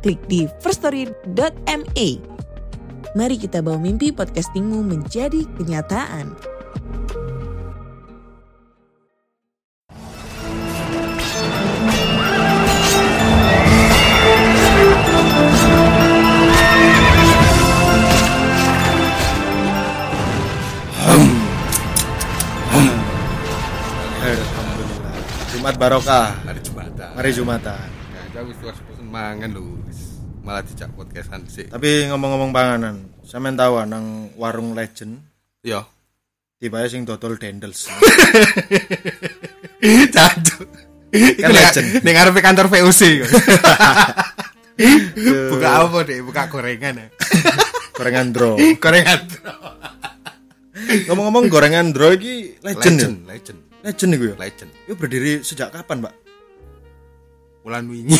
klik di firststory.me. Mari kita bawa mimpi podcastingmu menjadi kenyataan. Alhamdulillah. Jumat barokah. hari Jumatan. Hari Jumatan. Ya, aku wis tuwas Malah dijak podcastan sih. Tapi ngomong-ngomong panganan, sampean tahu ah, nang warung legend Yo. tiba sing dodol dendels. Cancuk. Iku Kan legend. ning ngarepe kantor VOC. Buka apa deh? Buka gorengan ya. gorengan dro. Gorengan. Ngomong-ngomong gorengan dro iki legend. Legend, ya? legend. Legend iku ya. Legend. Itu berdiri sejak kapan, Pak? Bulan wingi.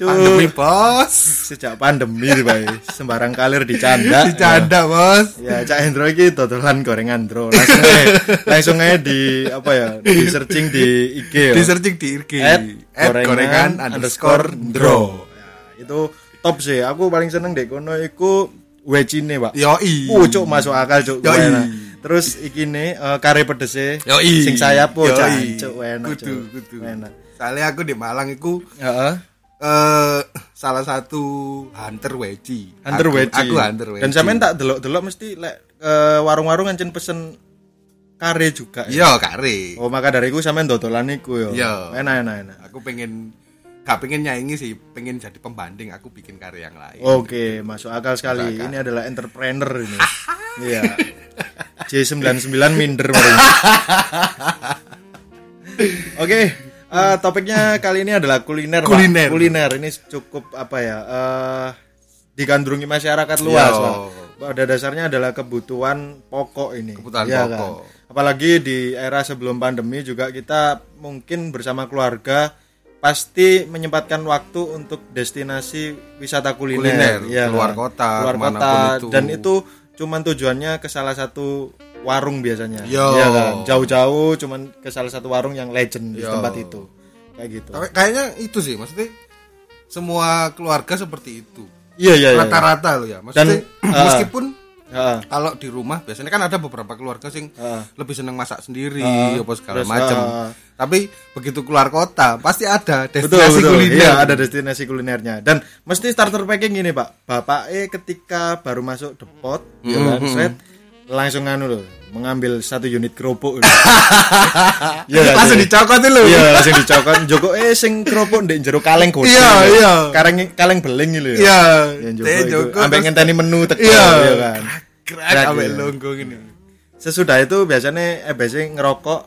Cuk, Pandemi, Bos. Sejak pandemi Pak. Sembarang kalir dicanda. Dicanda, Bos. Ya, Cak Hendro iki dodolan gorengan dro. Langsung aja, langsung aja di apa ya? Di searching di IG ya. Di searching di IG. at At gorengan underscore draw. Ya, itu top sih. Aku paling seneng deh kono iku wecine, Pak. Yoi. Uh, cuk masuk akal cuk. Yoi. Enak. Terus iki nih eh, kare pedese Yoi. sing sayap po Yoi. cuk enak Kudu, cuk. kudu. Enak. Soalnya aku di Malang iku Heeh. Eh salah satu hunter weci. Hunter Aku- weci. Aku hunter weci. Dan sampean tak delok-delok mesti lek eh, warung-warung ngancen pesen kare juga. ya? Iya, kare. Oh, maka dari iku sampean dodolan iku yo. Iya. Enak enak enak. Aku pengen gak pengen nyaingi sih, pengen jadi pembanding aku bikin karya yang lain. Oke, masuk akal sekali. Masuk akal. Ini adalah entrepreneur ini. Iya. J99 minder. Oke, eh, topiknya kali ini adalah kuliner. Pak. Kuliner. Kuliner ini cukup apa ya? eh digandrungi masyarakat luas, Yo. Pak. Pada dasarnya adalah kebutuhan pokok ini. Kebutuhan Iya pokok. Apalagi di era sebelum pandemi juga kita mungkin bersama keluarga pasti menyempatkan waktu untuk destinasi wisata kuliner, Kuliner, Iya keluar kan? kota, keluar kota itu. dan itu cuman tujuannya ke salah satu warung biasanya Yo. Iya kan jauh-jauh cuman ke salah satu warung yang legend di Yo. tempat itu kayak gitu Tapi kayaknya itu sih, maksudnya semua keluarga seperti itu. iya iya iya Rata-rata loh ya. Dan, Maksudnya ah. meskipun Heeh. kalau di rumah biasanya kan ada beberapa keluarga sing Ah. lebih seneng masak sendiri Ah. apa segala macam. ah. Tapi begitu keluar kota pasti ada betul destinasi betul kuliner. iya ada destinasi kulinernya dan mesti starter packing gini pak bapak eh ketika baru masuk depot ya kan Mhm. set, langsung anu loh mengambil satu unit kerupuk Iya kan, Langsung iya. dicokot itu. Iya, langsung dicokot. Joko eh sing kerupuk ndek jero kaleng godhong. Iya, iya. Kaleng kaleng beling gitu ya. Iya. Teh Joko terus- ngenteni menu teko Iya. ya kan. Krak ambek iya. longgo gini. Sesudah itu biasanya eh biasanya ngerokok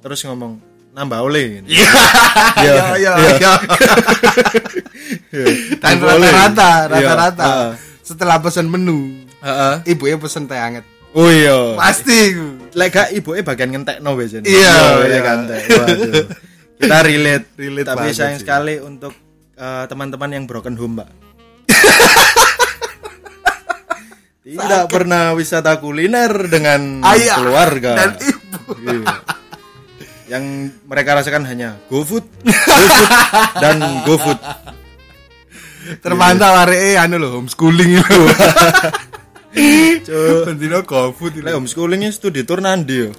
terus ngomong nambah oleh. Iya. Iya, Iya, iya. iya. Dan rata-rata, Iya, rata-rata. Setelah pesan menu, Heeh. ibunya pesen teh anget. Oh iya. Pasti. Lek gak ibuke bagian ngentekno biasanya. Iya, iya kan. Waduh. Kita relate. Relate Tapi sayang sih. sekali untuk eh, teman-teman yang broken home, Mbak. Tidak pernah wisata kuliner dengan Ayah keluarga. dan ibu. Iya. Yang mereka rasakan hanya GoFood, GoFood dan GoFood. Terpantau hari anu loh homeschooling itu. Cuk. Bendino GoFood. Lek homeschooling studi tour nandi yo.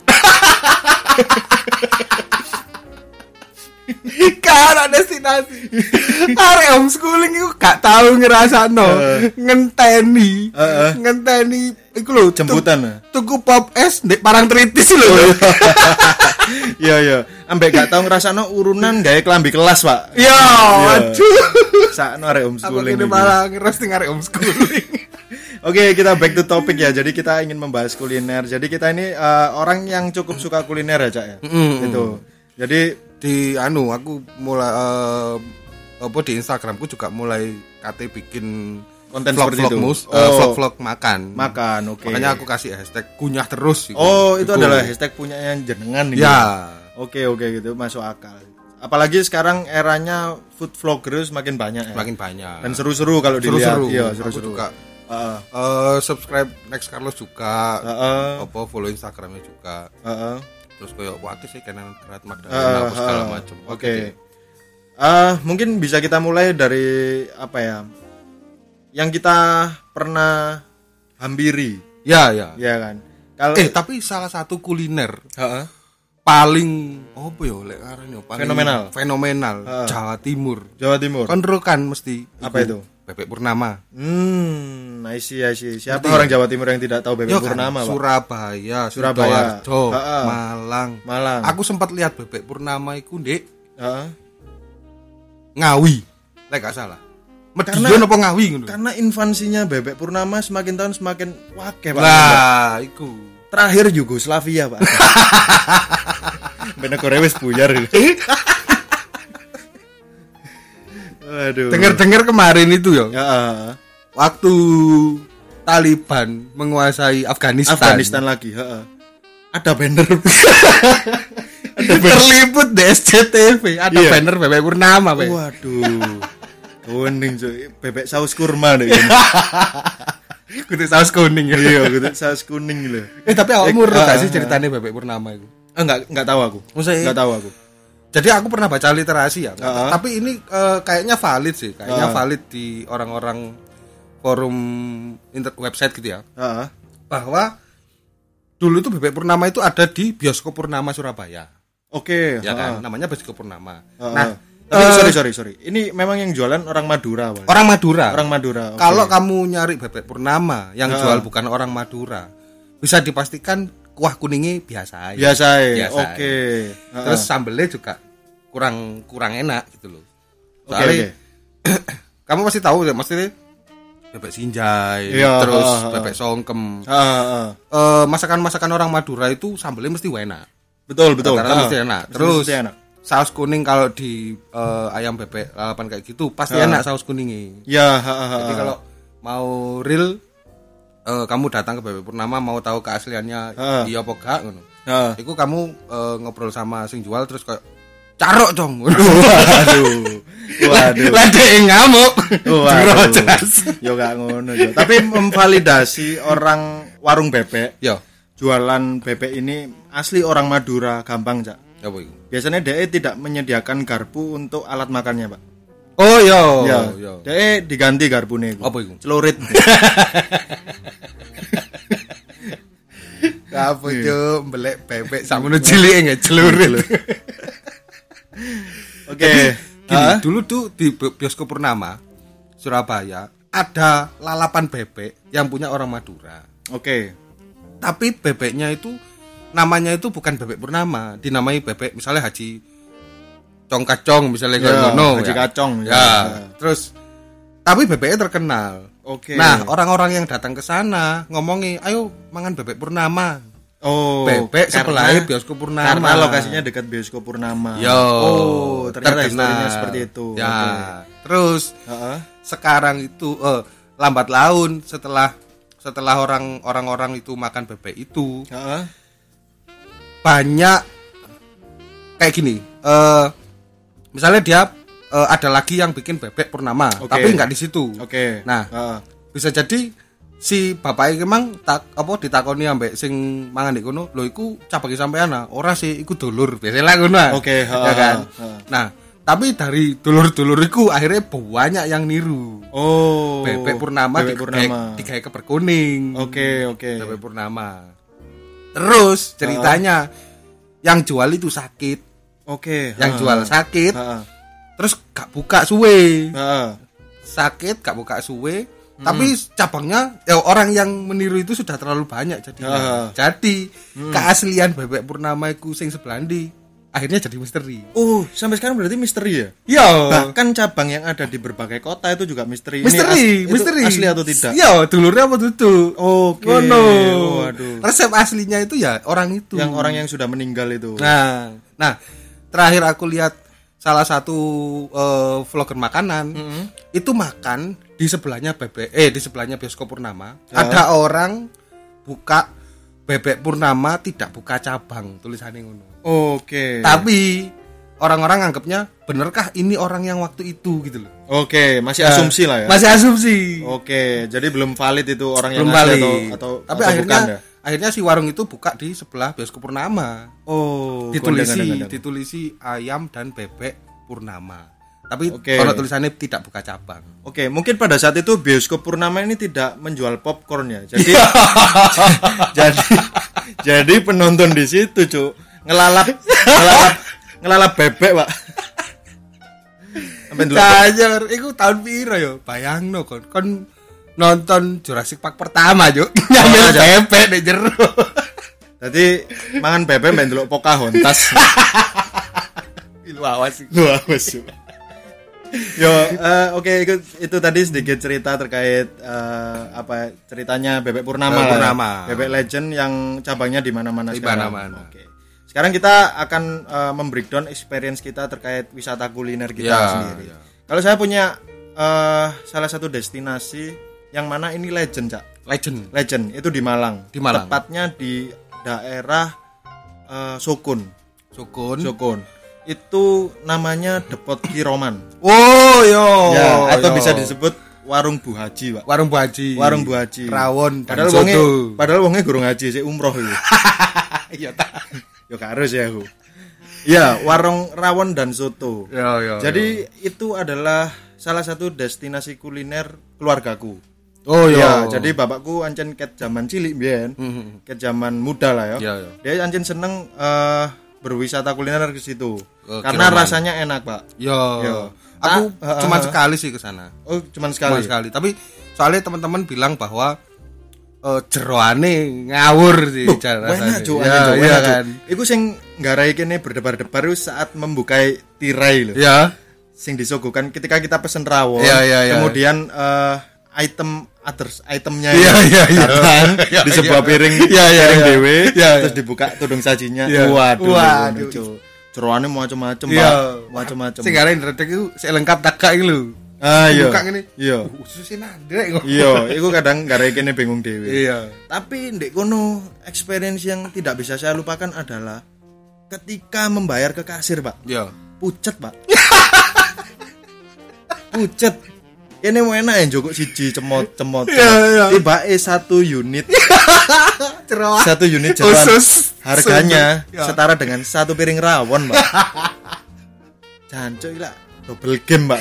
Karena destinasi. Hari homeschooling itu gak tahu ngerasa no ngenteni, ngenteni. Iku lho Jemputan. tuk- Tuku pop es di parang tritis lho. Iya iya. Ambek gak tau ngrasakno urunan gawe kelambi kelas, Pak. Ya, Iya. aduh. Sakno arek homeschooling. iki. malah ngerosting hari homeschooling. Oke, kita back to topic ya. Jadi kita ingin membahas kuliner. Jadi kita ini eh, orang yang cukup suka kuliner ya, Cak ya. Mm-mm. Gitu. Jadi di anu aku mulai eh, apa di Instagramku juga mulai kate bikin Konten vlog seperti vlog itu. mus, Oh. eh, vlog-vlog makan. Makan, oke. Makanya aku kasih hashtag kunyah terus. iku. Oh, itu adalah hashtag punyanya jenengan ini. Ya. Oke, oke gitu masuk akal. Apalagi sekarang eranya food vlogger semakin banyak ya. Semakin banyak. Dan seru-seru kalau dilihat. seru-seru. Iya, Aku seru-seru. juga Heeh. eh, subscribe Next Carlos juga. Heeh. Apa follow Instagramnya juga. Heeh. Terus kayak wah sih kanan kerat Heeh, Magdalena apa segala macam. Oke. Eh, mungkin bisa kita mulai dari apa ya? Yang kita pernah hampiri, Ya, ya. ya kan? Kalau Eh, tapi salah satu kuliner Heeh. paling apa ya lek arannya paling Fenomenal. fenomenal Heeh. Jawa Timur. Jawa Timur. Kan ro kan mesti Apa itu? Bebek Purnama. Hmm, I see, I see. Siapa Ngerti orang Jawa Timur yang tidak tahu bebek Ya kan, Purnama, Pak? Surabaya, Surabaya. Sidoarjo, Heeh. Malang. Malang. Aku sempat lihat bebek Purnama iku Ndek Heeh. Ngawi. Lek gak salah. Medion apa Ngawi ngono. Karena infansinya bebek Purnama semakin tahun semakin wake, Pak. Lah, iku. Terakhir Yugoslavia, Pak. Bener Korea wis buyar. Waduh. Dengar-dengar kemarin itu ya, Heeh. waktu Taliban menguasai Afghanistan. Afghanistan lagi, heeh. Ada banner. Terliput di SCTV, ada Iya. banner bebek Purnama, Pak. Waduh. Kuning cuy, bebek saus kurma deh. Kudu saus kuning ya. Iya, gitu saus kuning loh. Eh tapi awakmu Eh, gak ah, sih ah. ceritanya bebek Purnama itu? Enggak enggak tahu aku. Maksudnya- Enggak tahu aku. Jadi aku pernah baca literasi ya, Ah. tapi ini eh, kayaknya valid sih, kayaknya Ah. valid di orang-orang forum inter website gitu ya, Heeh. bahwa dulu itu bebek Purnama itu ada di bioskop Purnama Surabaya, Oke, ya kan, heeh. namanya bioskop Purnama. Heeh. Nah, tapi eh, sorry sorry sorry. Ini memang yang jualan orang Madura, Pak. orang Madura. Orang Madura. oke. Kalau kamu nyari bebek Purnama yang Ah. jual bukan orang Madura, bisa dipastikan kuah kuningnya biasa aja. biasa ya. Biasa Oke. Heeh. Terus sambelnya juga kurang kurang enak gitu loh. Oke, Soalnya oke. kamu pasti tahu ya maksudnya bebek sinjai, Iya, terus ah, ah, bebek songkem. Eh, masakan-masakan orang Madura itu sambelnya mesti enak. Betul, betul. Heeh. mesti enak. Terus mesti enak. saus kuning kalau di eh, ayam bebek lalapan kayak gitu pasti Ah. enak saus kuningnya. Ya, heeh, heeh. Jadi kalau mau real eh, kamu datang ke bebek Purnama mau tahu keasliannya Ah. iya apa gak ngono. Heeh. Iku kamu eh, ngobrol sama sing jual terus kayak carok dong. Waduh. Waduh. Lade ngamuk. Waduh. Jelas. Yo gak ngono yo. Tapi memvalidasi orang warung bebek Yo, jualan bebek ini asli orang Madura gampang, Cak. apa iku? Biasanya DE tidak menyediakan garpu untuk alat makannya, Pak. Oh yo, ya, yo. DE diganti garpune iku. Apa iku? Celurit. Apa itu mbelek bebek sakmono cilik nggak celurit. Oke. Gini, Hah? dulu tuh di bi- bioskop Purnama Surabaya ada lalapan bebek yang punya orang Madura. Oke. Tapi bebeknya itu namanya itu bukan bebek Purnama, dinamai bebek misalnya Haji Cong Kacong misalnya kayak Ya, ngono Haji ya. Kacong, ya. Ya. Terus tapi bebeknya terkenal. Oke. Nah, orang-orang yang datang ke sana ngomongi, "Ayo mangan bebek Purnama." Oh, bebek sebelahnya bioskop Purnama. Karena lokasinya dekat bioskop Purnama. Yo, Oh, ternyata historinya seperti itu. Ya. Oke. Terus Heeh. sekarang itu eh, lambat laun setelah setelah orang orang-orang itu makan bebek itu Heeh. banyak kayak gini. eh misalnya dia eh, ada lagi yang bikin bebek purnama, Oke. tapi nggak di situ. Oke. Nah, Heeh. bisa jadi si bapaknya emang tak apa ditakoni ambek sing mangan di kono lho iku cabagi sampean ah ora sih iku dulur biasanya lah ngono ah. Oke, ya ha, kan ha. nah tapi dari dulur-dulur iku akhirnya banyak yang niru Oh. bebek purnama Bebek di Purnama. digawe keper kuning Oke, oke. bebek purnama terus ceritanya yang jual itu sakit Oke. yang ha. jual sakit Heeh. terus gak buka suwe sakit gak buka suwe Hmm. tapi cabangnya ya orang yang meniru itu sudah terlalu banyak jadi Ah. jadi Hmm. keaslian bebek purnama iku sing sebelandi akhirnya jadi misteri Oh, sampai sekarang berarti misteri ya? yo Bahkan cabang yang ada di berbagai kota itu juga misteri. Ini misteri as- itu misteri Asli atau tidak? yo dulurnya apa tutup Oke. Ngono. Waduh. resep aslinya itu ya orang itu Yang orang yang sudah meninggal itu. nah nah terakhir aku lihat salah satu eh, vlogger makanan itu makan di sebelahnya bebek eh di sebelahnya bioskop Purnama Ya. ada orang buka bebek Purnama tidak buka cabang tulisannya ngono Oke. tapi orang-orang anggapnya benerkah ini orang yang waktu itu gitu loh Oke, masih asumsi lah ya. masih asumsi Oke, jadi belum valid itu orang yang belum ngasih balik atau atau tapi atau akhirnya bukan ya? Akhirnya si warung itu buka di sebelah bioskop Purnama Oh, ditulisi gondang-gondang. ditulisi ayam dan bebek Purnama tapi Oke. kalau tulisannya tidak buka cabang Oke, mungkin pada saat itu bioskop Purnama ini tidak menjual popcorn ya. Jadi jadi jadi penonton di situ, Cuk. Ngelalap ngelalap ngelalap bebek, Pak. Sampai dulu. Cajar, iku tahun piro yo? Bayangno kon kon nonton Jurassic Park pertama. Nyamil aja. bebek di jero. Jadi mangan bebek main dulu Pocahontas. Ilu awas wes, Cuk. Yo, eh, oke itu, itu tadi sedikit cerita terkait eh, apa ceritanya bebek Purnama, Bebek ya. Purnama. bebek legend yang cabangnya di mana-mana Di sekarang. mana-mana. Oke. Sekarang kita akan eh, membreakdown experience kita terkait wisata kuliner kita Ya, sendiri. ya. Kalau saya punya eh, salah satu destinasi yang mana ini legend, Cak. Legend. Legend itu di Malang. Di Malang. Tepatnya di daerah eh, Sukun. Sukun. Sukun. Itu namanya Depot Kiroman. Oh yo. ya, atau yo. bisa disebut warung Bu Haji, Pak. warung Bu Haji. Warung Bu Haji. Rawon Padahal wonge padahal wonge gurung haji sik umroh iki. Iya ta. Yo gak harus ya aku. Ya, warung rawon dan soto. Yo yo. Jadi itu adalah salah satu destinasi kuliner keluargaku. Oh yo. Ya, jadi bapakku ancen ket zaman cilik biyen, Mhm. ket zaman muda lah ya. Iya, iya. Dia ancen seneng eh, berwisata kuliner ke situ. Oh, Karena Kiroman. rasanya enak, Pak. Yo. Yo. Aku Ah, ah, cuman ah. sekali sih ke sana. Oh, cuman Sekali. sekali. sekali. Tapi soalnya teman-teman bilang bahwa eh jeroane ngawur sih Loh, cara rasanya. Cuk, Ya, iya Cuk. kan. Iku sing nggarai kene berdebar-debar saat membukai tirai loh. Ya. Sing disuguhkan ketika kita pesen rawon. Iya, iya, iya. Kemudian eh, item others itemnya Iya, yang iya, iya. datang Iya, di sebuah iya. piring Iya, iya, piring iya. dewe Iya, iya. terus dibuka tudung sajinya. Iya. Waduh. Waduh. Jeroane macam-macam, Iya. Pak. Macam-macam. Sing arek ndredeg iku sik lengkap takak iki lho. Ah, iya. Buka ngene. Iya. Khususnya nandrek kok. Iya, iku kadang nggarai kene bingung dewe. Iya. Tapi ndek kono experience yang tidak bisa saya lupakan adalah ketika membayar ke kasir, Pak. Iya. Pucet, Pak. Pucet. Ini mau enak ya joko siji cemot-cemot. Iya, iya. Tiba eh satu unit, satu unit jeroan. Harganya Ya. setara dengan satu piring rawon, Pak. Jancuk lah double game, Pak.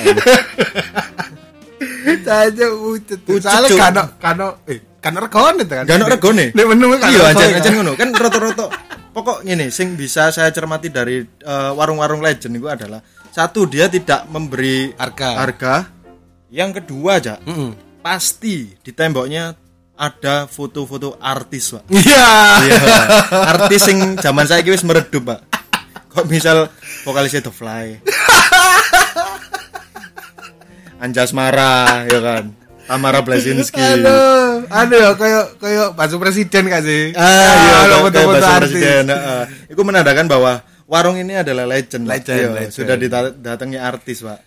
Saja ucet. Ucet, Soalnya Cuk. kano kano eh kano regone itu kan. Gak ono regone. Nek menu kan Iya, aja aja ngono. Kan roto-roto. Pokok ngene, sing bisa saya cermati dari eh, warung-warung legend itu adalah satu dia tidak memberi Harga. harga. Yang kedua aja, Heeh. pasti di temboknya ada foto-foto artis, Pak. Iya. Iya, artis sing zaman saya wis meredup, Pak. Kok misal vokalisnya The Fly. Anjas Mara, ya kan. Tamara Blazinski. Aduh, aduh ya kayak kayak baju presiden gak sih? Ah, iya, kayak- foto-foto kayak artis. presiden. Heeh. Itu menandakan bahwa warung ini adalah legend. Legend, Iya, legend. Sudah didatangi artis, Pak.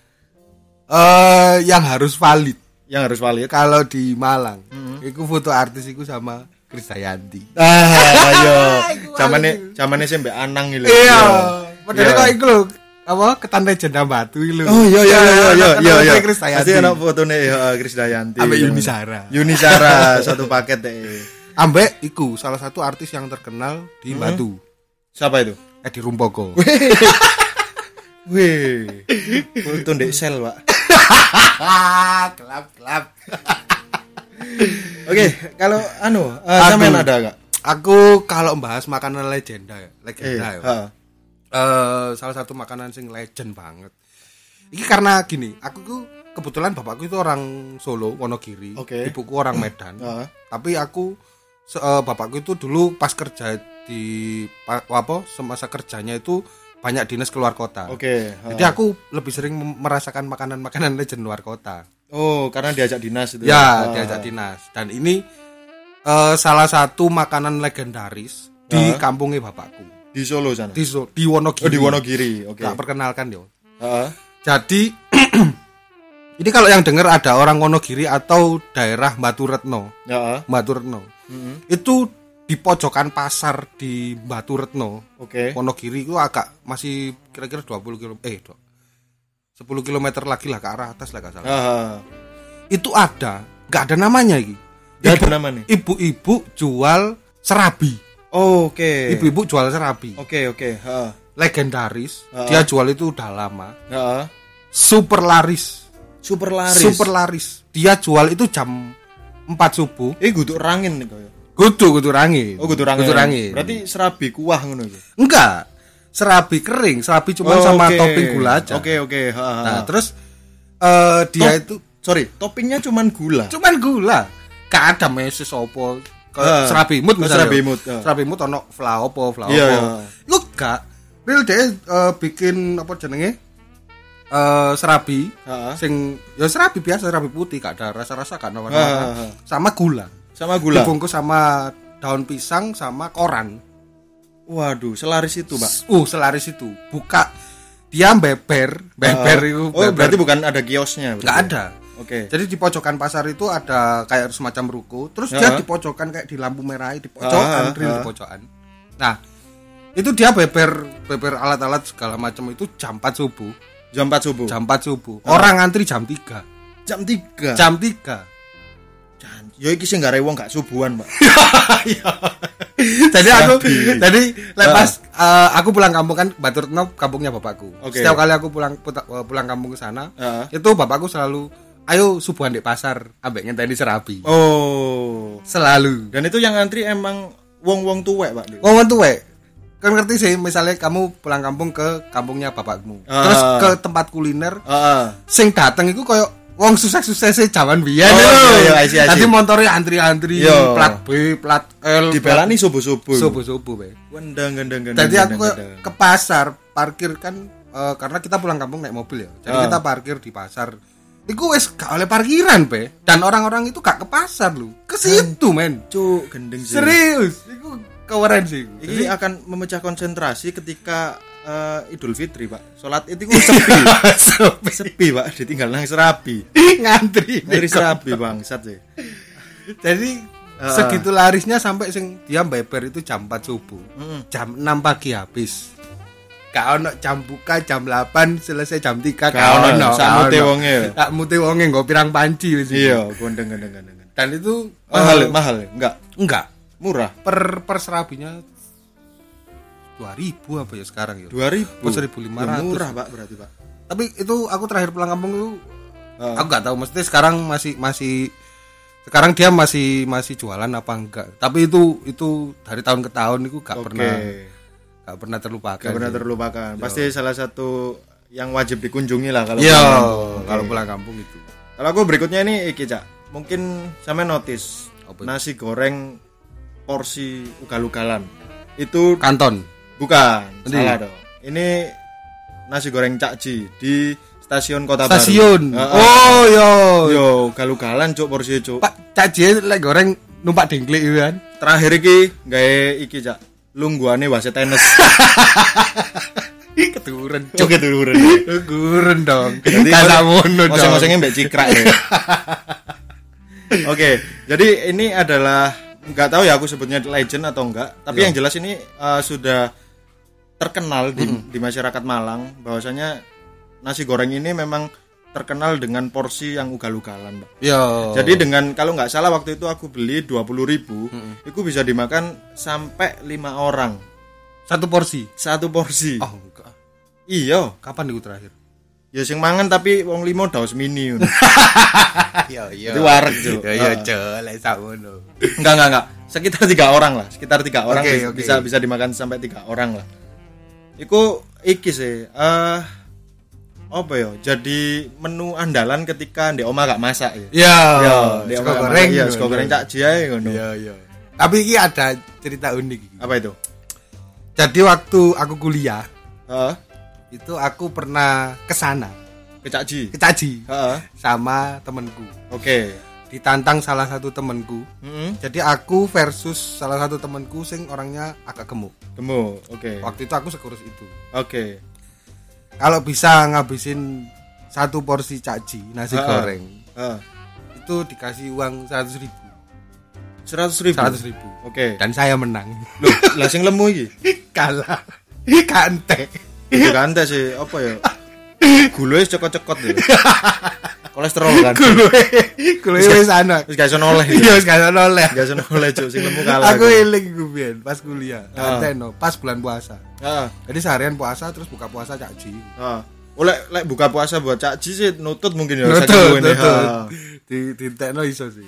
Eh, yang harus valid Yang harus valid. kalau di Malang. Mm-hmm. Iku foto artis iku sama Krisdayanti. Ah, ayo. Iku Zamane valid. zamane sih mbak Anang gitu. Iya. Padahal Iya. kok iku lho, apa ketan legenda batu lho. Oh iya iya iya iya iya iya. iya. Krisdayanti. Pasti ana fotone ya Krisdayanti. Ambek Iya. Yuni Sara. Yuni Sara satu paket deh. Ambek iku salah satu artis yang terkenal di Hmm. Batu. Siapa itu? Edi Rumpoko. Wih. Foto ndek sel, Pak. gelap gelap. Oke, kalau anu, uh, sampean ada enggak? Aku kalau bahas makanan legenda ya, legenda ya. Eh, salah satu makanan sing legend banget. Ini karena gini, aku tuh kebetulan bapakku itu orang Solo, Wonogiri, Oke. ibuku orang Medan. Heeh. Tapi aku eh, bapakku itu dulu pas kerja di pa- apa semasa kerjanya itu banyak dinas keluar kota. Oke. heeh. Jadi aku lebih sering merasakan makanan-makanan legend luar kota. Oh, karena diajak dinas itu. Ya, Ah. diajak dinas. Dan ini eh, salah satu makanan legendaris di Ah. kampungnya bapakku. di Solo sana. Di, So- di Wonogiri. oh, di Wonogiri. Oke. Tak perkenalkan yo. Jadi ini kalau yang dengar ada orang Wonogiri atau daerah Batu Retno. Batu Retno. Mm-mm. Itu di pojokan pasar di Batu Retno. Oke. Wonogiri itu agak masih kira-kira 20 km eh do- 10 km lagi lah ke arah atas lah gak salah. Heeh. Itu ada, nggak ada namanya iki. Gak ada nama nih. Ibu-ibu jual serabi. Oh, Oke. Ibu-ibu jual serabi. Oke, oke. Heeh. Legendaris. Ah. Dia jual itu udah lama. Heeh. Super laris. Super laris. Super laris. Dia jual itu jam 4 subuh. Eh, guduk rangin nih. Kudu kudu rangin. Oh, guduk rangin. Kudu rangin. Berarti serabi kuah ngono iki. enggak. Serabi kering, serabi cuma Oh, sama oke. topping gula aja. Oke, oke. Heeh. Nah, terus eh dia Top- itu sorry, toppingnya cuman gula. cuman gula. Gak ada meses opo. Kayak serabi imut misalnya. serabi imut, ah. Serabi imut ono fla opo, fla Iya, opo. iya. Lu gak real dia eh, bikin apa jenenge? Eh serabi Heeh. sing ya serabi biasa serabi putih gak ada rasa-rasa ah, warna ah. sama gula Sama gula. dibungkus sama daun pisang sama koran Waduh, selaris itu, Pak. uh selaris itu buka dia beber beber Ah. itu Oh, beber. berarti bukan ada kiosnya. nggak ada Oke. jadi di pojokan pasar itu ada kayak semacam ruko terus Ah. dia di pojokan kayak di lampu merah di pojokan Ah, real di pojokan nah itu dia beber beber alat-alat segala macam itu jam 4 subuh Jam 4 subuh. jam 4 subuh orang ngantri jam 3 Jam 3. jam 3 Ya iki sing gak wong gak subuhan, Pak. jadi aku jadi lepas eh, aku pulang kampung kan Batu Retno kampungnya bapakku setiap kali aku pulang puta- eh, pulang kampung ke sana itu bapakku selalu ayo subuhan di pasar ambek ngenteni serabi Oh. selalu Dan itu yang antri emang wong-wong tuwek, Pak. Dik. ngomong tuh wek kan ngerti sih misalnya kamu pulang kampung ke kampungnya bapakmu Ah. terus ke tempat kuliner Heeh. sing dateng itu koyo wong sukses-sukses zaman biyen Oh, lho. Tadi motornya antri-antri Iya. plat B, plat L, Dibelani subuh-subuh. subuh-subuh be. Wendang gendang gendang. Jadi aku ke, ke pasar parkir kan eh, karena kita pulang kampung naik mobil ya. Jadi Ah. kita parkir di pasar. Iku wes gak oleh parkiran be. Dan orang-orang itu gak ke pasar lu. Ke situ men. Cuk, gendeng sih. Serius. Iku keren sih. Ini akan memecah konsentrasi ketika eh, Idul Fitri, Pak. Salat itu sepi. Sepi. sepi, Pak. Ditinggal nang serabi. ngantri. Dari serabi bangsat sih. Jadi Ah. segitu larisnya sampai sing dia beber itu jam 4 subuh. Mm. Jam 6 pagi habis. Gak ono jam buka jam 8 selesai jam 3 Gak ono, sak mute wonge. Tak mute wonge nggo pirang panci wis. Iya, gondeng gendeng gendeng. Dan itu Mahal, eh, mahal. Enggak, enggak. murah. Per per serabinya 2000 apa ya sekarang ya. 2000. Oh, 1500. Ya, murah, Pak, berarti, Pak. Tapi itu aku terakhir pulang kampung itu Ah. aku nggak tahu maksudnya sekarang masih masih sekarang dia masih masih jualan apa enggak. Tapi itu itu dari tahun ke tahun itu gak Oke. pernah gak pernah terlupakan. Gak pernah terlupakan. Pasti salah satu yang wajib dikunjungi lah kalau pulang kampung. kalau pulang kampung itu. Kalau aku berikutnya ini iki, Cak. Mungkin sama notice nasi goreng porsi ugal-ugalan. Itu Kanton. Bukan, Endi? salah dong. Ini nasi goreng Cakji di stasiun Kota Stasiun. Baru. Heeh. Oh, yo. Yo, ugal-ugalan cuk porsi cuk. Pak Cak J lek goreng numpak dengklik kan. Terakhir iki gawe iki, Cak. Lungguane wasit tenis. Keturunan Cuk keturunan. Keturunan dong. Jadi Kata mono dong. Masing-masingnya mbak cikrak ya. Oke, jadi ini adalah nggak tahu ya aku sebutnya legend atau enggak, tapi Ya. yang jelas ini uh, sudah terkenal di, di masyarakat Malang bahwasanya nasi goreng ini memang terkenal dengan porsi yang ugal-ugalan. Yo. Jadi dengan kalau nggak salah waktu itu aku beli 20.000 ribu, itu bisa dimakan sampai lima orang satu porsi. satu porsi. Oh, enggak. Iya, Kapan itu terakhir? ya sing mangan tapi wong limo daus mini. ngono. Iya, iya. Itu wareg, Cuk. Ya ya, Ah. celek sakmono. Enggak, enggak, enggak. Sekitar tiga orang lah. Sekitar tiga orang Oke, bisa, oke. bisa bisa dimakan sampai tiga orang lah. Iku iki sih. eh apa ya? Jadi menu andalan ketika ndek oma gak masak ya. Ya, Ya, sego oma goreng. Iya, sego goreng cak jae ngono. Iya, iya. Tapi ini ada cerita unik iki. Apa itu? Jadi waktu aku kuliah, Heeh. itu aku pernah ke sana, Ke Cak Ji. ke Caji Heeh. sama temenku. Oke. Ditantang salah satu temenku. Heeh. Jadi aku versus salah satu temenku sing orangnya agak gemuk. Temu. Oke. Waktu itu aku sekurus itu. Oke. kalau bisa ngabisin satu porsi caci nasi Ha-ha. goreng Heeh. itu dikasih uang seratus ribu Seratus ribu. seratus ribu Oke. dan saya menang Loh, lah sing lemu iki. kalah kante Itu kan teh sih apa ya? Gulai cekot-cekot ya. Kolesterol kan. gue gue wis ana Wis gak iso noleh. iya wis gak oleh Gak iso noleh cuk sing lemu kalah. aku eling gue biyen pas kuliah Ah. kante no pas bulan puasa Heeh. jadi seharian puasa terus buka puasa caci Heeh. Oleh lek buka puasa buat cakji sih nutut mungkin ya betul. Ha. di di tekno iso sih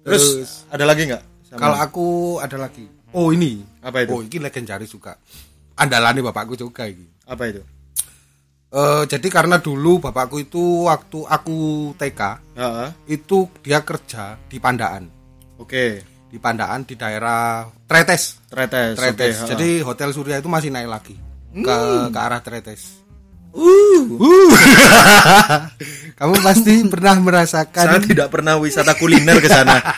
Terus ada lagi nggak? Kalau aku ada lagi oh ini Apa itu? oh ini legendaris juga andalannya bapakku juga ini apa itu? Eh, jadi karena dulu bapakku itu waktu aku TK Heeh. itu dia kerja di Pandaan Oke. di Pandaan di daerah Tretes Tretes. Tretes ha. jadi Hotel Surya itu masih naik lagi ke ke arah Tretes uh, kamu pasti pernah saya merasakan tidak pernah wisata kuliner ke sana.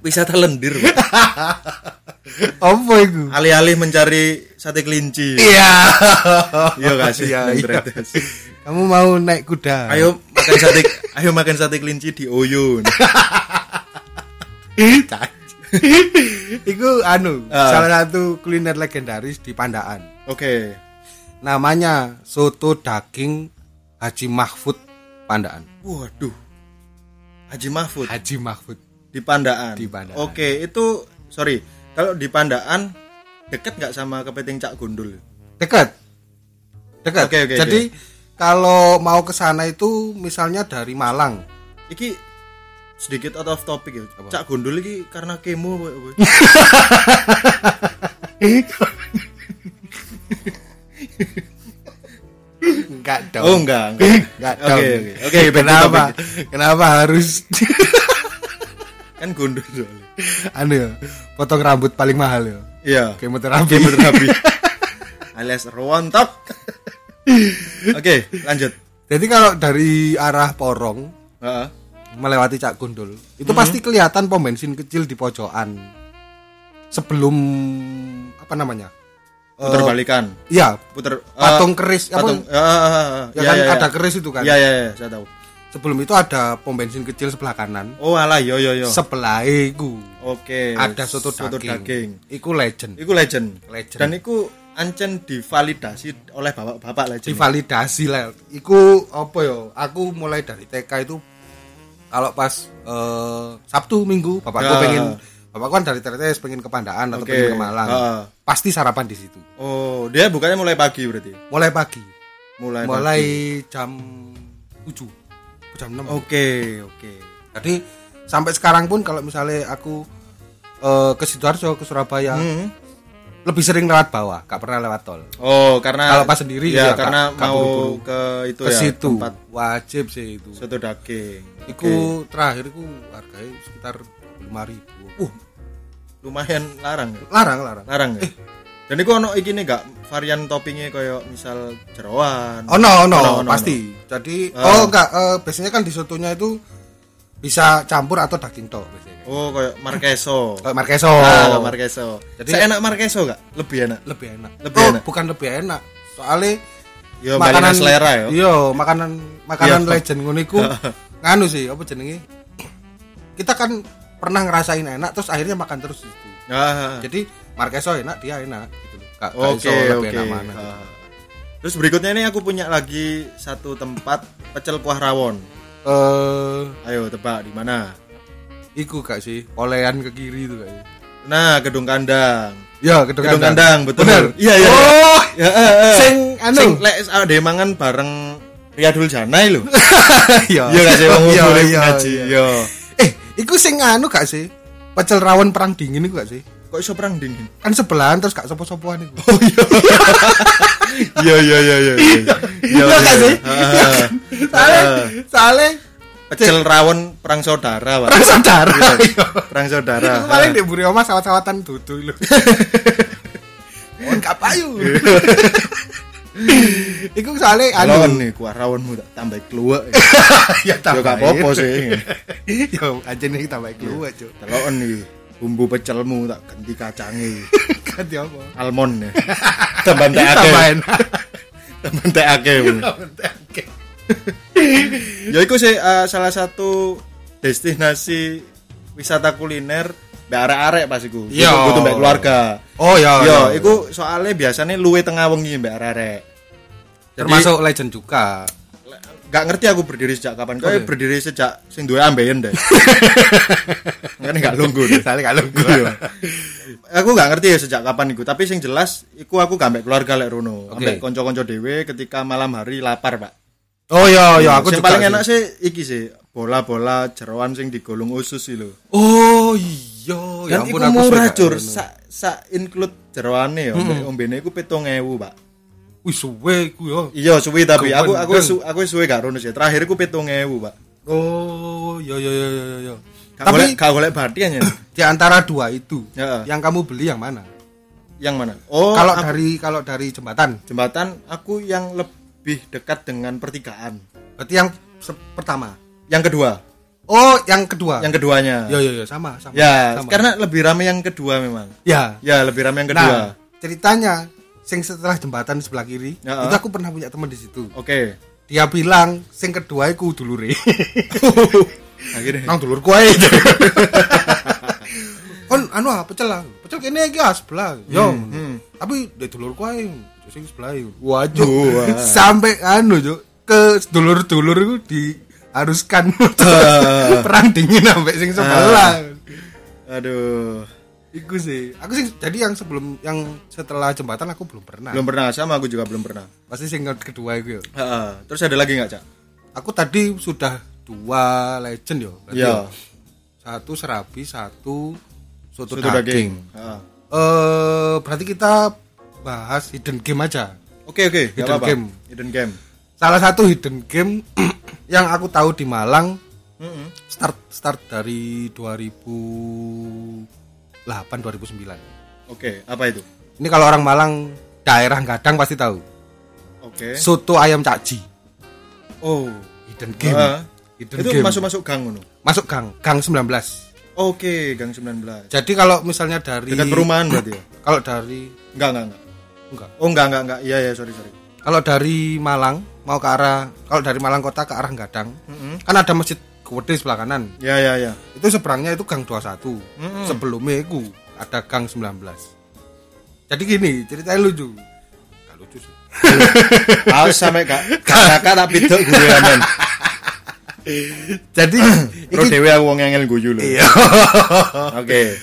wisata lendir, apa itu Alih-alih mencari sate kelinci. iya Iya gak sih? Iya, iya. Kamu mau naik kuda Ayo makan sate ayo makan sate kelinci di Oyun. Iku anu Ah. salah satu kuliner legendaris di Pandaan. Oke. Namanya soto daging Haji Mahfud Pandaan. Waduh. Haji Mahfud Haji Mahfud. Di Pandaan. Di Pandaan. Oke, itu sorry. Kalau di Pandaan deket nggak sama kepiting Cak Gundul? Dekat. Dekat. Oke, oke, Jadi kalau mau ke sana itu misalnya dari Malang. Iki sedikit out of topic ya. Cak Gundul iki karena kemo apa, apa? Enggak dong. Oh enggak, enggak. Enggak Oke, dong. oke. Oke, kenapa? Kenapa harus Kan gundul soalnya. anu ya, potong rambut paling mahal ya? Iya. Kemoterapi. Kemoterapi. Alias rontok. Oke, lanjut. Jadi kalau dari arah Porong Heeh. melewati Cak Gundul itu Hmm. pasti kelihatan pom bensin kecil di pojokan sebelum apa namanya Puter Eh, balikan. iya Puter eh, patung keris apa patung. Ya, ya kan ada keris itu kan Iya, iya, iya, saya tahu. Sebelum itu ada pom bensin kecil sebelah kanan Oh, alah, yo yo yo. sebelah iku Oke. ada soto, soto daging. daging. iku legend Iku legend. Legend. Dan iku ancen divalidasi oleh bapak-bapak legend. divalidasi lah iku apa ya aku mulai dari TK itu kalau pas eh, Sabtu Minggu bapakku Ya. pengen bapakku kan dari Tretes pengen ke Pandaan atau pengen ke Malang Heeh. pasti sarapan di situ Oh, dia bukannya mulai pagi berarti. mulai pagi Mulai mulai pagi. jam 7 jam 6 Oke, oke. jadi sampai sekarang pun kalau misalnya aku eh, ke Sidoarjo ke Surabaya Hmm. lebih sering lewat bawah gak pernah lewat tol Oh, karena Kalau pas sendiri, ya, ya, karena Kak mau buru-buru. ke itu ke ya, situ tempat wajib sih itu soto daging. iku terakhir iku harganya sekitar 5000 Uh, lumayan larang ya. larang larang Larang ya. Dan iku ono iki nih gak varian toppingnya kayak misal jeroan. oh no no, Ono, ono, pasti jadi Ah. oh enggak eh, biasanya kan di sotonya itu bisa campur atau daging tok biasanya Oh, kayak marqueso. Kayak marqueso Ah, kayak marqueso. Jadi- Jadi enak marqueso gak? Lebih enak. lebih enak Lebih oh, enak. bukan lebih enak soalnya Ya makanan selera ya. iya makanan makanan Iya. legend ngono iku nganu sih apa jenenge kita kan pernah ngerasain enak terus akhirnya makan terus itu Ah, jadi marqueso enak dia enak gitu loh Oke, oke. mana gitu. Terus berikutnya ini aku punya lagi satu tempat pecel kuah rawon. eh Ayo tebak di mana? iku gak sih olehan ke kiri itu sih Nah, gedung kandang. ya gedung, Gedung kandang, betul. Bener? Iya, iya. oh Ya, eh, eh. sing anu Sing lek ada mangan bareng Riyadul Janai lho. iya Iya gak sih wong Iya, iya, iya. Iya. eh iku sing anu gak sih pecel rawon perang dingin iku gak sih Kok iso perang dingin? kan sebelahan terus gak sopo-sopoan iku Iya iya iya iya. Iya Iya gak sih? Ah, soalnya soalnya Pecel rawon perang saudara, Pak. perang saudara iya. Perang saudara. Iku paling di buri omah sawat-sawatan dudu lho Oh, gak payu. Iku soalnya Anu anu. nih kuah rawonmu tak tambah keluar. ya Ya gak apa-apa sih. Yo anjene iki tambah keluar, Cuk. Teloken nih bumbu pecelmu tak ganti kacange. Ganti apa? Almond ya. Tambah ndak Tambah akeh. enak. mentekake ya itu sih eh, salah satu destinasi wisata kuliner mbak arek-arek pas iku Iya. butuh mbak keluarga Oh ya, yo iku soalnya biasanya luwe tengah wengi mbak arek Jadi- termasuk legend juga. Gak ngerti aku berdiri sejak kapan. Kau berdiri sejak sing duwe ambeien deh. Makanya gak lunggu deh. Soalnya kalau Iya. aku gak ngerti ya sejak kapan iku, tapi sing jelas iku aku gak ambek keluarga lek rono. Oke. Ambek kanca-kanca dhewe ketika malam hari lapar, Pak. Oh ya, ya aku sing paling sih. enak sih iki sih, bola-bola jeroan sing digolong usus sih lho. Oh iya, ya Dan ampun iku aku murah, Cur. Sak sak include jeroane ya, ambek ombene iku 7000, Pak. Wih suwe iku ya. Iya, suwi tapi aku aku su, aku suwe gak rono sih. Terakhir iku 7000, Pak. Oh, ya ya ya ya. Gak Tapi gak golek ya. di antara dua itu, Ya. yang kamu beli yang mana? Yang mana? Oh, kalau aku- dari kalau dari jembatan, jembatan aku yang lebih dekat dengan pertigaan. berarti yang pertama. Yang kedua, Oh, yang kedua. yang keduanya. Ya ya ya sama sama. ya, sama. karena lebih rame yang kedua memang. ya. Ya, lebih rame yang kedua. Nah, ceritanya sing setelah jembatan sebelah kiri, Ya. itu aku pernah punya teman di situ. Oke. Dia bilang sing kedua iku dulure. Akhirnya. Nang dulurku ae. Kon anu ah pecel lah. Pecel kene iki ah sebelah. Yo. hmm. Tapi di dulurku ae sing sebelah. Waduh. Sampai anu Cuk, ke dulur-dulur iku diharuskan perang dingin sampai sing sebelah. Aduh. Iku sih. Aku sih jadi yang sebelum yang setelah jembatan aku belum pernah. Belum pernah sama aku juga belum pernah. Pasti sing kedua itu ya. Heeh. Terus ada lagi nggak, Cak? Aku tadi sudah dua legend yo. berarti Iya. Satu serabi, satu soto, Soto daging. daging. Heeh. Eh berarti kita bahas hidden game aja. Oke, oke, nggak Hidden apa-apa. game. Hidden game. Salah satu hidden game yang aku tahu di Malang Heeh. start start dari 2008 2009. Oke, apa itu? Ini kalau orang Malang daerah Gadang pasti tahu. Oke. Soto ayam cakji. Oh. Hidden game. Heeh. Hidden Itu game. masuk-masuk gang ngono. Masuk gang, gang 19. Oke, gang 19. Jadi kalau misalnya dari Dekat perumahan berarti ya? Kalau dari Enggak, enggak, enggak. enggak. Oh, enggak, enggak, enggak. Iya, iya, sorry, sorry. Kalau dari Malang mau ke arah kalau dari Malang kota ke arah Gadang, Mm-mm. kan ada masjid gede sebelah kanan. Ya, ya, ya. Itu seberangnya itu gang 21. Mm-mm. Sebelumnya itu ada gang 19. Jadi gini, ceritanya lucu. Gak lucu sih. Aku sampe gak kakak tak pidok gue amen. Jadi Pro dewe aku wong ngengel guyu lho. Iya. Oke.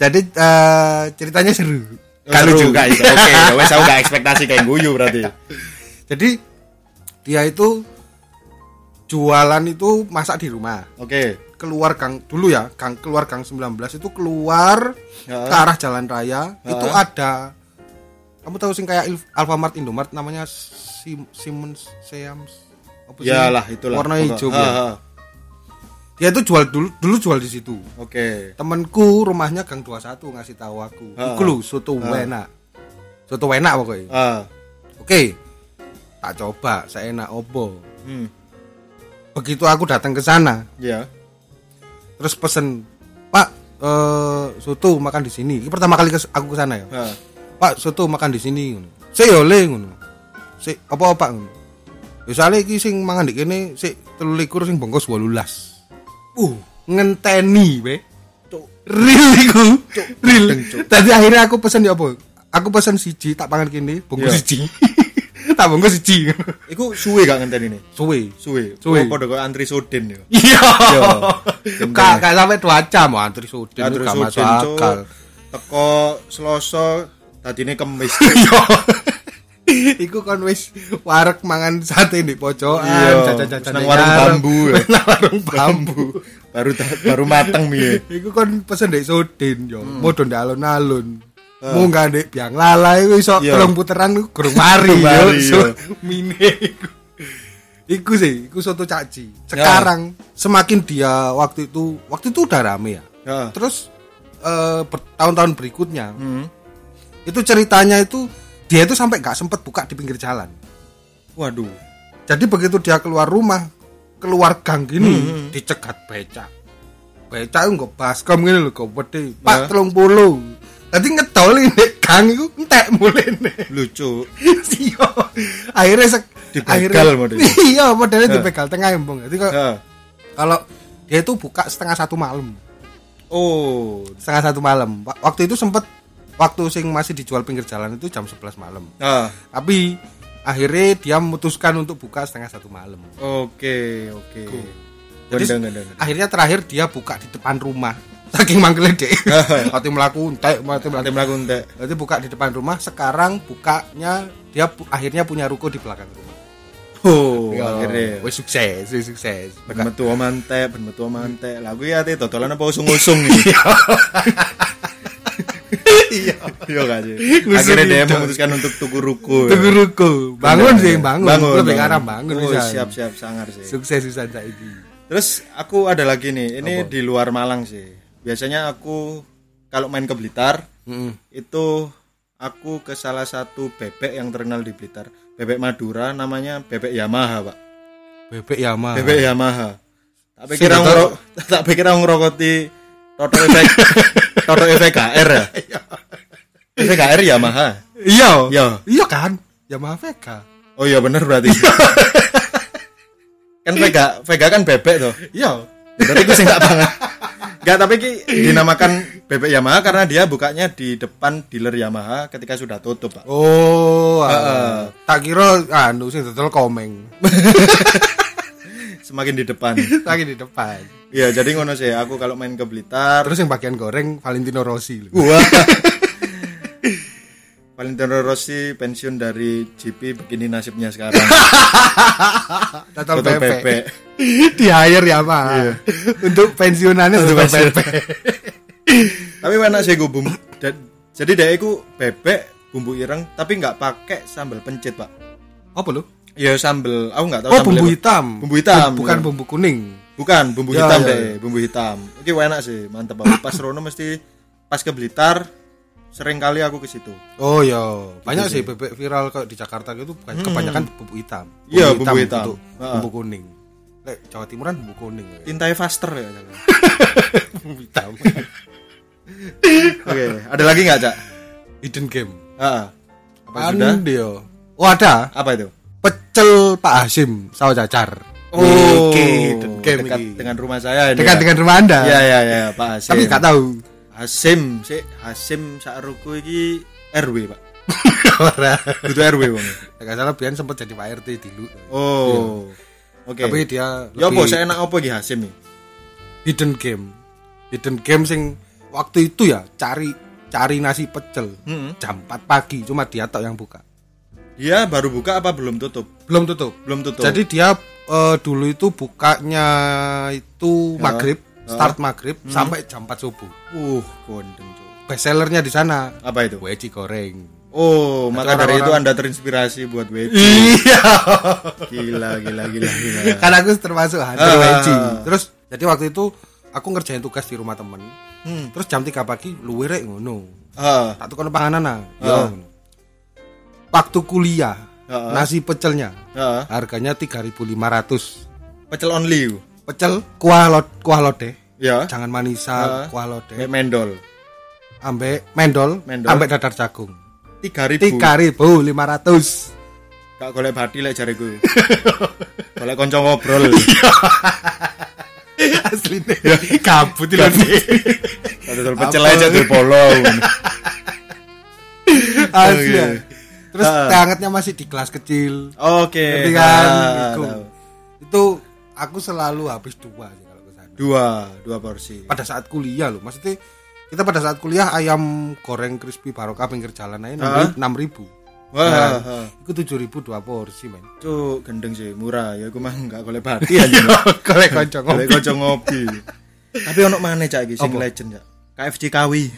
Jadi eh, ceritanya seru. Gak Seru, lucu. gak itu. Oke, ya wes aku gak ekspektasi kayak guyu berarti. Jadi dia itu jualan itu masak di rumah. Oke. keluar gang dulu ya gang keluar gang 19 itu keluar Ya. ke arah jalan raya Ya. itu ada kamu tahu sing kayak Alfamart Indomart namanya Sim, Siemens Seams apa sih? Yalah itulah. warna hijau Ha, ya. ha. dia itu jual dulu dulu jual di situ Oke. temanku rumahnya gang 21 ngasih tahu aku Ha. iku lho soto enak soto enak pokoknya oke tak coba saya enak opo Hmm. Begitu aku datang ke sana. Ya. terus pesen pak eh soto makan di sini. Ini pertama kali aku ke sana ya. Ha. pak soto makan di sini saya oleh ngono. Si apa pak ngono. Ya soalnya iki sing mangan di kene si telu likur sing bongkos 18 uh ngenteni be real iku. Real tadi akhirnya aku pesen ya apa? Aku pesen siji tak pangan kene bongkos siji tak bongkos siji Iku suwe gak ngenteni ini? suwe Suwe. Suwe. Padha kok antri soden ya. iya Iya. kak kak sampai dua jam mau antri sudin Antri gak masuk akal Teko Selasa tadine Kemis. Iya. Iku kon wis warek mangan sate di pojokan, Iya. jajan-jajan Nang ning warung bambu ya. Nang warung bambu. baru baru mateng piye. Iku kon pesen ndek Sudin yo, Hmm. modho ndek alun-alun. Munggah ndek biang lala iku iso Iya. telung puteran iku gurung mari yo. So, mine iku. Iku sih, iku soto caci. Sekarang semakin dia waktu itu, waktu itu udah rame ya. Ya. Terus eh, bertahun-tahun berikutnya, Hmm. itu ceritanya itu dia itu sampai nggak sempet buka di pinggir jalan. Waduh. Jadi begitu dia keluar rumah, keluar gang gini, Hmm. dicegat becak. Becak itu nggak baskom gini loh, pede. Pak Ya. telung puluh. Tadi ngedol ini gang itu entek mulai nih. Lucu. Iya. akhirnya sek Dibegal modelnya. iya modelnya dibegal tengah embong jadi kok Heeh. kalau dia itu buka setengah satu malam Oh. setengah satu malam Wa- waktu itu sempet waktu sing masih dijual pinggir jalan itu jam 11 malam Ah. tapi akhirnya dia memutuskan untuk buka setengah satu malam Oke, oke. Jadi Gendeng, gendeng. akhirnya terakhir dia buka di depan rumah saking manggilnya dek waktu melaku entek waktu Nanti melaku melakukan entek. Berarti buka di depan rumah sekarang bukanya dia pu- akhirnya punya ruko di belakang rumah Oh, Yo, akhirnya. wis sukses wis sukses Ben metu omante, ben metu omante. Lah kuwi ate dodolan apa usung-usung iya Iya sih? Usung Akhirnya dia memutuskan untuk tuku ruko. ya. tuku ruko bangun sih bener. bangun, lebih ke arah bangun Oh, siap siap sangar sih. sukses bisa saiki Terus aku ada lagi nih, ini di luar Malang sih. Biasanya aku kalau main ke Blitar Heeh. itu aku ke salah satu bebek yang terkenal di Blitar, bebek Madura namanya bebek Yamaha, Pak. bebek Yamaha Bebek Yamaha. Tak pikir aku ngero- tak pikir aku ngerokoti Toto efek Toto efek KR ya. Efek KR Yamaha. iya Iya. iya kan Yamaha Vega Oh iya bener berarti. kan Vega, Vega kan bebek tuh. iya Ya, Berarti itu sih enggak banget. Enggak, tapi ki dinamakan bebek Yamaha karena dia bukanya di depan dealer Yamaha ketika sudah tutup, Pak. oh ah. Heeh. tak kira anu sing dodol komeng Semakin di depan. lagi di depan Iya, jadi ngono sih. Aku kalau main ke Blitar, terus yang bagian goreng Valentino Rossi. Wah. Valentino Rossi pensiun dari GP begini nasibnya sekarang. Total bebek. di hire ya Pak. Untuk pensiunannya Untuk untuk pensiun. bebek. tapi enak sih gue bumbu. Jadi dia itu bebek bumbu ireng tapi nggak pakai sambal pencit pak. Apa lu? Ya sambal, aku nggak tahu. Oh, bumbu apa. hitam. Bumbu hitam, Bukan ya. bumbu kuning. Bukan bumbu Ya, hitam ya, deh, bumbu hitam. Oke enak sih, mantep banget. Pas Rono mesti pas ke Blitar sering kali aku ke situ. Oh ya, banyak Gitu sih bebek viral kalau di Jakarta gitu bukan kebanyakan bumbu hitam. Iya, bumbu hitam. untuk Ha. bumbu kuning. Lek Jawa Timuran bumbu kuning. ya. Tintai faster ya. bumbu hitam. Oke, ada lagi nggak cak? Hidden game. Ah, apa sudah? Apaan dia? Oh ada. Apa itu? Pecel Pak Hasim sawo cacar. Oh, Oke, hidden game dekat dengan rumah saya ini. Dekat ya. dengan rumah Anda. Iya iya iya, Pak Hasim. Tapi nggak tahu. Hasim, sih Hasim Sakruku iki RW, Pak. Ora. Kudu RW wong. Enggak salah Bian sempat jadi Pak RT dulu. Oh. Oke. Tapi dia Ya apa lebih saya enak apa iki Hasim iki? hidden game. Hidden game sing waktu itu ya cari cari nasi pecel Hmm. jam 4 pagi cuma dia tok yang buka. Dia baru buka apa belum tutup? Belum tutup. Belum tutup. Jadi dia eh, dulu itu bukanya itu Ya. maghrib, start maghrib sampai jam 4 subuh. uh, kondeng, Cuk. Best sellernya di sana Apa itu? weci goreng. Oh, maka dari itu Anda terinspirasi buat WC. Iya. Gila, gila, gila, gila. Karena aku termasuk hunter Ah. weci. Terus jadi waktu itu aku ngerjain tugas di rumah temen. Hmm. Terus jam 3 pagi luwe rek ngono. Ah, Tak tukar panganan nah. Yo. Ah. ngono. Waktu kuliah Ah. nasi pecelnya ah. harganya 3.500. Pecel only. Pecel kuah lot kuah lodeh. Ya. Jangan manisa Ah. kuah lodeh. Mendol. ambek mendol, Mendol. ambek dadar jagung. 3000. 3.500. Gak golek bati lek jariku. golek kanca ngobrol. Asline kabut lho. Dodol pecel aja tuh polo. Asli. Oke. Terus teh hangatnya masih di gelas kecil. Oke. Ngerti kan? ah, Itu. aku selalu habis dua sih. Dua, dua porsi. Pada saat kuliah loh, maksudnya kita pada saat kuliah ayam goreng crispy barokah pinggir jalan aja enam ribu. Wah, Nah, ah. itu tujuh ribu dua porsi men. Cuk, gendeng sih, murah. Ya aku mah enggak golek bati aja. Golek konco Golek ngopi. kanca ngopi. Tapi ono mana cak iki sing legend cak. KFC Kawi.